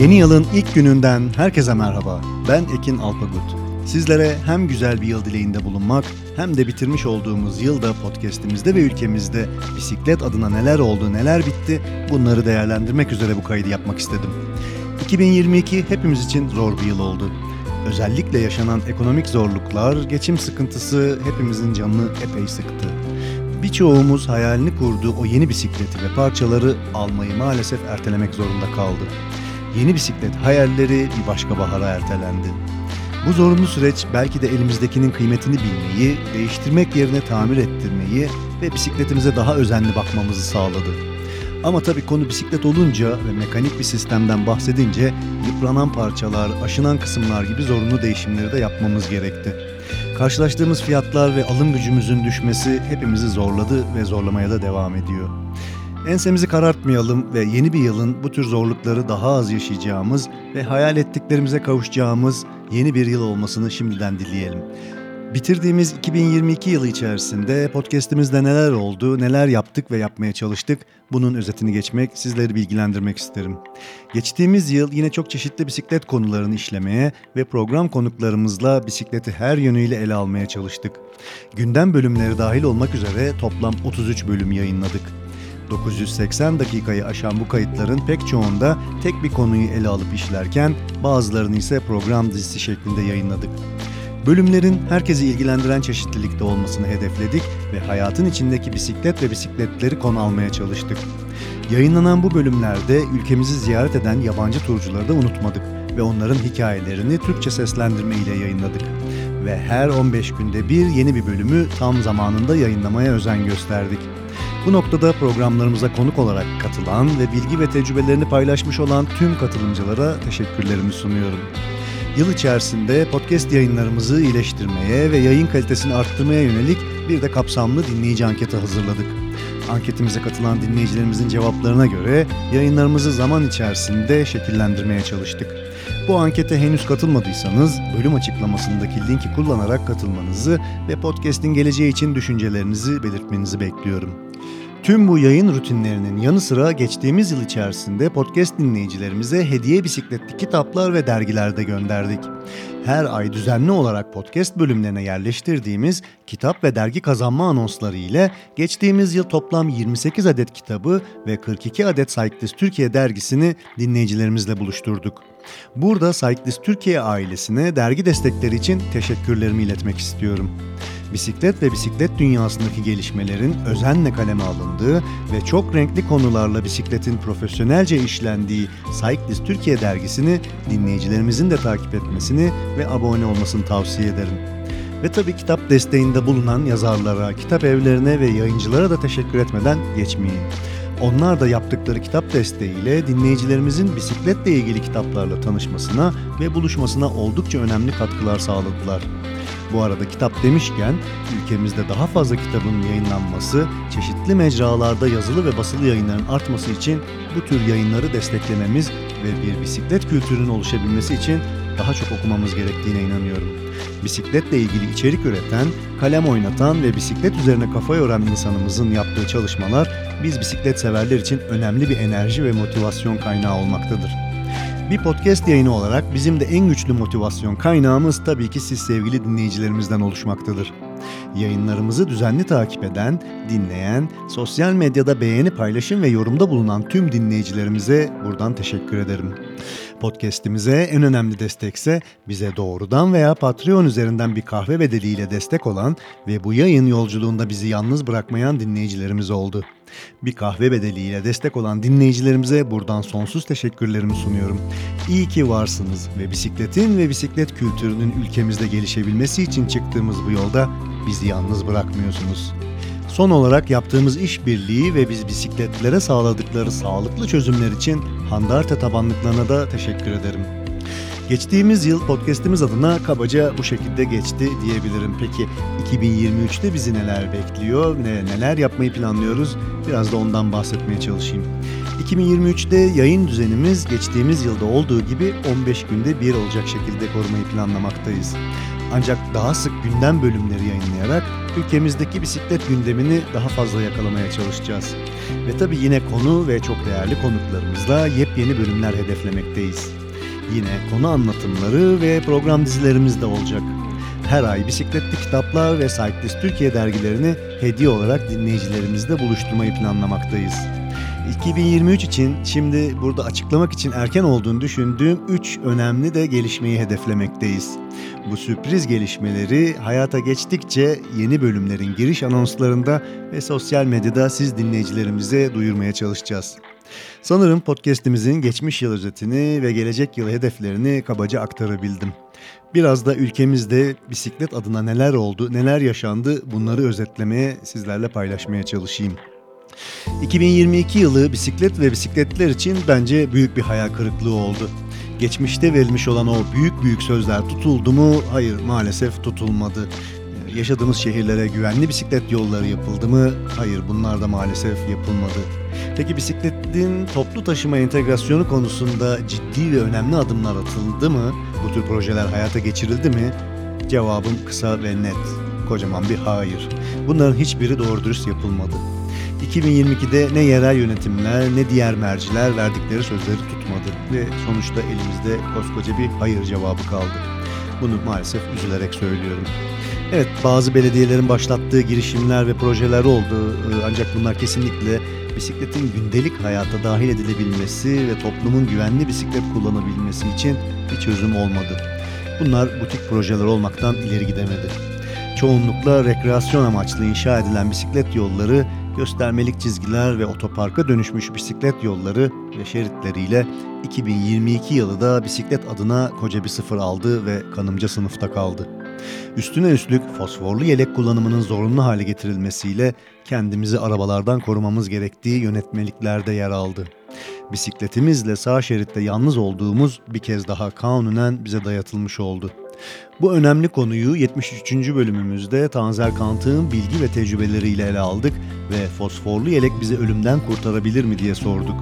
Yeni yılın ilk gününden herkese merhaba. Ben Ekin Alpagut. Sizlere hem güzel bir yıl dileğinde bulunmak hem de bitirmiş olduğumuz yılda podcast'imizde ve ülkemizde bisiklet adına neler oldu, neler bitti bunları değerlendirmek üzere bu kaydı yapmak istedim. 2022 hepimiz için zor bir yıl oldu. Özellikle yaşanan ekonomik zorluklar, geçim sıkıntısı hepimizin canını epey sıktı. Birçoğumuz hayalini kurduğu o yeni bisikleti ve parçaları almayı maalesef ertelemek zorunda kaldı. Yeni bisiklet hayalleri bir başka bahara ertelendi. Bu zorunlu süreç belki de elimizdekinin kıymetini bilmeyi, değiştirmek yerine tamir ettirmeyi ve bisikletimize daha özenli bakmamızı sağladı. Ama tabii konu bisiklet olunca ve mekanik bir sistemden bahsedince yıpranan parçalar, aşınan kısımlar gibi zorunlu değişimleri de yapmamız gerekti. Karşılaştığımız fiyatlar ve alım gücümüzün düşmesi hepimizi zorladı ve zorlamaya da devam ediyor. Ensemizi karartmayalım ve yeni bir yılın bu tür zorlukları daha az yaşayacağımız ve hayal ettiklerimize kavuşacağımız yeni bir yıl olmasını şimdiden dileyelim. Bitirdiğimiz 2022 yılı içerisinde podcast'imizde neler oldu, neler yaptık ve yapmaya çalıştık bunun özetini geçmek, sizleri bilgilendirmek isterim. Geçtiğimiz yıl yine çok çeşitli bisiklet konularını işlemeye ve program konuklarımızla bisikleti her yönüyle ele almaya çalıştık. Gündem bölümleri dahil olmak üzere toplam 33 bölüm yayınladık. 980 dakikayı aşan bu kayıtların pek çoğunda tek bir konuyu ele alıp işlerken bazılarını ise program dizisi şeklinde yayınladık. Bölümlerin herkesi ilgilendiren çeşitlilikte olmasını hedefledik ve hayatın içindeki bisiklet ve bisikletleri konu almaya çalıştık. Yayınlanan bu bölümlerde ülkemizi ziyaret eden yabancı turcuları da unutmadık ve onların hikayelerini Türkçe seslendirme ile yayınladık. Ve her 15 günde bir yeni bir bölümü tam zamanında yayınlamaya özen gösterdik. Bu noktada programlarımıza konuk olarak katılan ve bilgi ve tecrübelerini paylaşmış olan tüm katılımcılara teşekkürlerimi sunuyorum. Yıl içerisinde podcast yayınlarımızı iyileştirmeye ve yayın kalitesini arttırmaya yönelik bir de kapsamlı dinleyici anketi hazırladık. Anketimize katılan dinleyicilerimizin cevaplarına göre yayınlarımızı zaman içerisinde şekillendirmeye çalıştık. Bu ankete henüz katılmadıysanız bölüm açıklamasındaki linki kullanarak katılmanızı ve podcast'in geleceği için düşüncelerinizi belirtmenizi bekliyorum. Tüm bu yayın rutinlerinin yanı sıra geçtiğimiz yıl içerisinde podcast dinleyicilerimize hediye bisikletli kitaplar ve dergiler de gönderdik. Her ay düzenli olarak podcast bölümlerine yerleştirdiğimiz kitap ve dergi kazanma anonsları ile geçtiğimiz yıl toplam 28 adet kitabı ve 42 adet Cyclist Türkiye dergisini dinleyicilerimizle buluşturduk. Burada Cyclist Türkiye ailesine dergi destekleri için teşekkürlerimi iletmek istiyorum bisiklet ve bisiklet dünyasındaki gelişmelerin özenle kaleme alındığı ve çok renkli konularla bisikletin profesyonelce işlendiği Cyclist Türkiye dergisini dinleyicilerimizin de takip etmesini ve abone olmasını tavsiye ederim. Ve tabii kitap desteğinde bulunan yazarlara, kitap evlerine ve yayıncılara da teşekkür etmeden geçmeyin. Onlar da yaptıkları kitap desteğiyle dinleyicilerimizin bisikletle ilgili kitaplarla tanışmasına ve buluşmasına oldukça önemli katkılar sağladılar. Bu arada kitap demişken ülkemizde daha fazla kitabın yayınlanması, çeşitli mecralarda yazılı ve basılı yayınların artması için bu tür yayınları desteklememiz ve bir bisiklet kültürünün oluşabilmesi için daha çok okumamız gerektiğine inanıyorum. Bisikletle ilgili içerik üreten, kalem oynatan ve bisiklet üzerine kafa yoran insanımızın yaptığı çalışmalar biz bisiklet severler için önemli bir enerji ve motivasyon kaynağı olmaktadır. Bir podcast yayını olarak bizim de en güçlü motivasyon kaynağımız tabii ki siz sevgili dinleyicilerimizden oluşmaktadır. Yayınlarımızı düzenli takip eden, dinleyen, sosyal medyada beğeni, paylaşım ve yorumda bulunan tüm dinleyicilerimize buradan teşekkür ederim. Podcast'imize en önemli destekse bize doğrudan veya Patreon üzerinden bir kahve bedeliyle destek olan ve bu yayın yolculuğunda bizi yalnız bırakmayan dinleyicilerimiz oldu. Bir kahve bedeliyle destek olan dinleyicilerimize buradan sonsuz teşekkürlerimi sunuyorum. İyi ki varsınız ve bisikletin ve bisiklet kültürünün ülkemizde gelişebilmesi için çıktığımız bu yolda bizi yalnız bırakmıyorsunuz. Son olarak yaptığımız işbirliği ve biz bisikletlere sağladıkları sağlıklı çözümler için Handarte tabanlıklarına da teşekkür ederim. Geçtiğimiz yıl podcast'imiz adına kabaca bu şekilde geçti diyebilirim. Peki 2023'te bizi neler bekliyor, ne, neler yapmayı planlıyoruz? Biraz da ondan bahsetmeye çalışayım. 2023'te yayın düzenimiz geçtiğimiz yılda olduğu gibi 15 günde bir olacak şekilde korumayı planlamaktayız. Ancak daha sık gündem bölümleri yayınlayarak ülkemizdeki bisiklet gündemini daha fazla yakalamaya çalışacağız. Ve tabii yine konu ve çok değerli konuklarımızla yepyeni bölümler hedeflemekteyiz. Yine konu anlatımları ve program dizilerimiz de olacak. Her ay bisikletli kitaplar ve Cyclist Türkiye dergilerini hediye olarak dinleyicilerimizle buluşturmayı planlamaktayız. 2023 için şimdi burada açıklamak için erken olduğunu düşündüğüm 3 önemli de gelişmeyi hedeflemekteyiz. Bu sürpriz gelişmeleri hayata geçtikçe yeni bölümlerin giriş anonslarında ve sosyal medyada siz dinleyicilerimize duyurmaya çalışacağız. Sanırım podcast'imizin geçmiş yıl özetini ve gelecek yıl hedeflerini kabaca aktarabildim. Biraz da ülkemizde bisiklet adına neler oldu, neler yaşandı bunları özetlemeye, sizlerle paylaşmaya çalışayım. 2022 yılı bisiklet ve bisikletler için bence büyük bir hayal kırıklığı oldu. Geçmişte verilmiş olan o büyük büyük sözler tutuldu mu? Hayır maalesef tutulmadı. Yaşadığımız şehirlere güvenli bisiklet yolları yapıldı mı? Hayır bunlar da maalesef yapılmadı. Peki bisikletin toplu taşıma entegrasyonu konusunda ciddi ve önemli adımlar atıldı mı? Bu tür projeler hayata geçirildi mi? Cevabım kısa ve net. Kocaman bir hayır. Bunların hiçbiri doğru dürüst yapılmadı. 2022'de ne yerel yönetimler ne diğer merciler verdikleri sözleri tutmadı ve sonuçta elimizde koskoca bir hayır cevabı kaldı. Bunu maalesef üzülerek söylüyorum. Evet bazı belediyelerin başlattığı girişimler ve projeler oldu ee, ancak bunlar kesinlikle bisikletin gündelik hayata dahil edilebilmesi ve toplumun güvenli bisiklet kullanabilmesi için bir çözüm olmadı. Bunlar butik projeler olmaktan ileri gidemedi. Çoğunlukla rekreasyon amaçlı inşa edilen bisiklet yolları göstermelik çizgiler ve otoparka dönüşmüş bisiklet yolları ve şeritleriyle 2022 yılı da bisiklet adına koca bir sıfır aldı ve kanımca sınıfta kaldı. Üstüne üstlük fosforlu yelek kullanımının zorunlu hale getirilmesiyle kendimizi arabalardan korumamız gerektiği yönetmeliklerde yer aldı. Bisikletimizle sağ şeritte yalnız olduğumuz bir kez daha kanunen bize dayatılmış oldu. Bu önemli konuyu 73. bölümümüzde Tanzer Kant'ın bilgi ve tecrübeleriyle ele aldık ve fosforlu yelek bizi ölümden kurtarabilir mi diye sorduk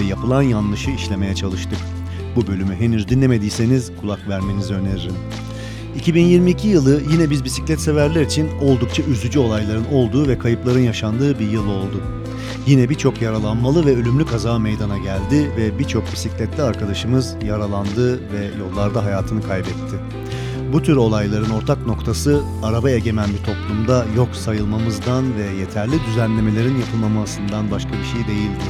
ve yapılan yanlışı işlemeye çalıştık. Bu bölümü henüz dinlemediyseniz kulak vermenizi öneririm. 2022 yılı yine biz bisiklet severler için oldukça üzücü olayların olduğu ve kayıpların yaşandığı bir yıl oldu. Yine birçok yaralanmalı ve ölümlü kaza meydana geldi ve birçok bisikletli arkadaşımız yaralandı ve yollarda hayatını kaybetti. Bu tür olayların ortak noktası araba egemen bir toplumda yok sayılmamızdan ve yeterli düzenlemelerin yapılmamasından başka bir şey değildi.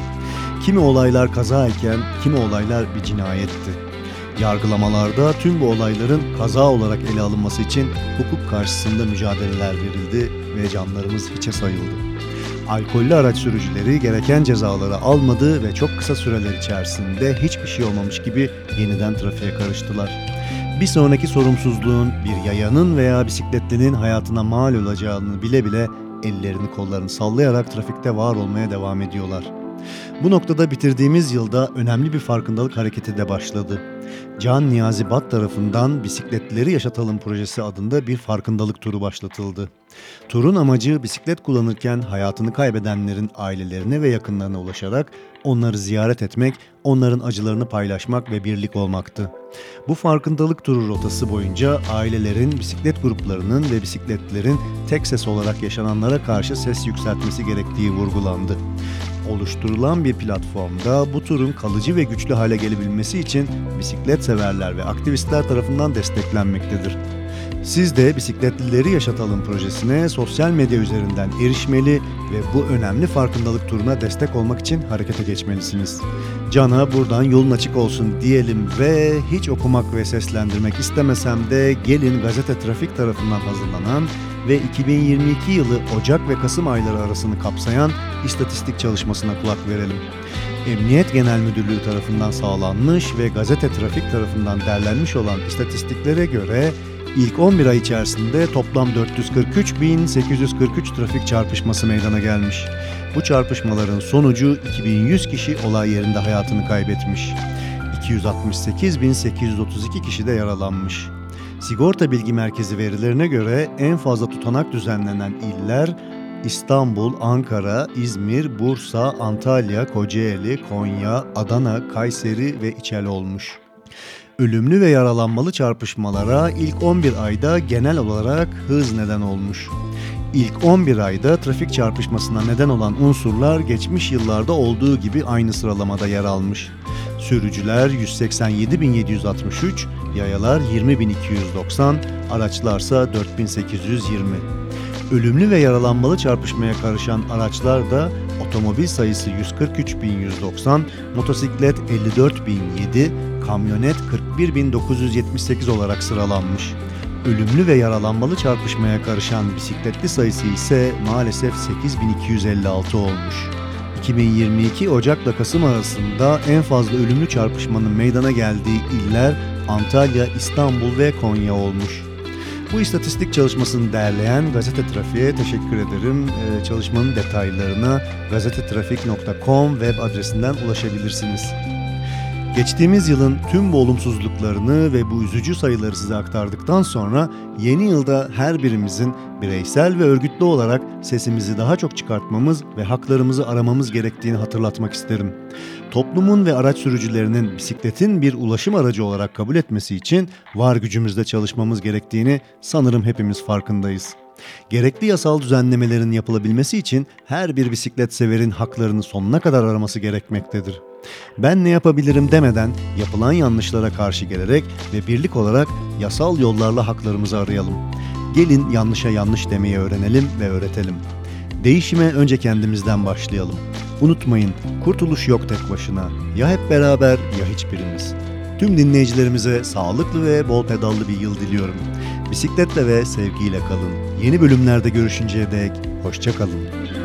Kimi olaylar kaza iken kimi olaylar bir cinayetti. Yargılamalarda tüm bu olayların kaza olarak ele alınması için hukuk karşısında mücadeleler verildi ve canlarımız hiçe sayıldı. Alkollü araç sürücüleri gereken cezaları almadı ve çok kısa süreler içerisinde hiçbir şey olmamış gibi yeniden trafiğe karıştılar bir sonraki sorumsuzluğun bir yayanın veya bisikletlinin hayatına mal olacağını bile bile ellerini kollarını sallayarak trafikte var olmaya devam ediyorlar. Bu noktada bitirdiğimiz yılda önemli bir farkındalık hareketi de başladı. Can Niyazi Bat tarafından Bisikletleri Yaşatalım projesi adında bir farkındalık turu başlatıldı. Turun amacı bisiklet kullanırken hayatını kaybedenlerin ailelerine ve yakınlarına ulaşarak onları ziyaret etmek, onların acılarını paylaşmak ve birlik olmaktı. Bu farkındalık turu rotası boyunca ailelerin, bisiklet gruplarının ve bisikletlerin tek ses olarak yaşananlara karşı ses yükseltmesi gerektiği vurgulandı oluşturulan bir platformda bu turun kalıcı ve güçlü hale gelebilmesi için bisiklet severler ve aktivistler tarafından desteklenmektedir. Siz de Bisikletlileri Yaşatalım projesine sosyal medya üzerinden erişmeli ve bu önemli farkındalık turuna destek olmak için harekete geçmelisiniz. Can'a buradan yolun açık olsun diyelim ve hiç okumak ve seslendirmek istemesem de gelin gazete trafik tarafından hazırlanan ve 2022 yılı Ocak ve Kasım ayları arasını kapsayan istatistik çalışmasına kulak verelim. Emniyet Genel Müdürlüğü tarafından sağlanmış ve gazete trafik tarafından derlenmiş olan istatistiklere göre İlk 11 ay içerisinde toplam 443.843 trafik çarpışması meydana gelmiş. Bu çarpışmaların sonucu 2100 kişi olay yerinde hayatını kaybetmiş. 268.832 kişi de yaralanmış. Sigorta Bilgi Merkezi verilerine göre en fazla tutanak düzenlenen iller İstanbul, Ankara, İzmir, Bursa, Antalya, Kocaeli, Konya, Adana, Kayseri ve İçel olmuş. Ölümlü ve yaralanmalı çarpışmalara ilk 11 ayda genel olarak hız neden olmuş. İlk 11 ayda trafik çarpışmasına neden olan unsurlar geçmiş yıllarda olduğu gibi aynı sıralamada yer almış. Sürücüler 187.763, yayalar 20.290, araçlarsa 4.820. Ölümlü ve yaralanmalı çarpışmaya karışan araçlar da otomobil sayısı 143.190, motosiklet 54.007, kamyonet 41.978 olarak sıralanmış. Ölümlü ve yaralanmalı çarpışmaya karışan bisikletli sayısı ise maalesef 8256 olmuş. 2022 Ocak'la Kasım arasında en fazla ölümlü çarpışmanın meydana geldiği iller Antalya, İstanbul ve Konya olmuş. Bu istatistik çalışmasını derleyen Gazete Trafik'e teşekkür ederim. Ee, çalışmanın detaylarına gazetetrafik.com web adresinden ulaşabilirsiniz. Geçtiğimiz yılın tüm bu olumsuzluklarını ve bu üzücü sayıları size aktardıktan sonra yeni yılda her birimizin bireysel ve örgütlü olarak sesimizi daha çok çıkartmamız ve haklarımızı aramamız gerektiğini hatırlatmak isterim. Toplumun ve araç sürücülerinin bisikletin bir ulaşım aracı olarak kabul etmesi için var gücümüzde çalışmamız gerektiğini sanırım hepimiz farkındayız. Gerekli yasal düzenlemelerin yapılabilmesi için her bir bisiklet severin haklarını sonuna kadar araması gerekmektedir. Ben ne yapabilirim demeden yapılan yanlışlara karşı gelerek ve birlik olarak yasal yollarla haklarımızı arayalım. Gelin yanlışa yanlış demeyi öğrenelim ve öğretelim. Değişime önce kendimizden başlayalım. Unutmayın, kurtuluş yok tek başına. Ya hep beraber ya hiçbirimiz. Tüm dinleyicilerimize sağlıklı ve bol pedallı bir yıl diliyorum. Bisikletle ve sevgiyle kalın. Yeni bölümlerde görüşünceye dek hoşça kalın.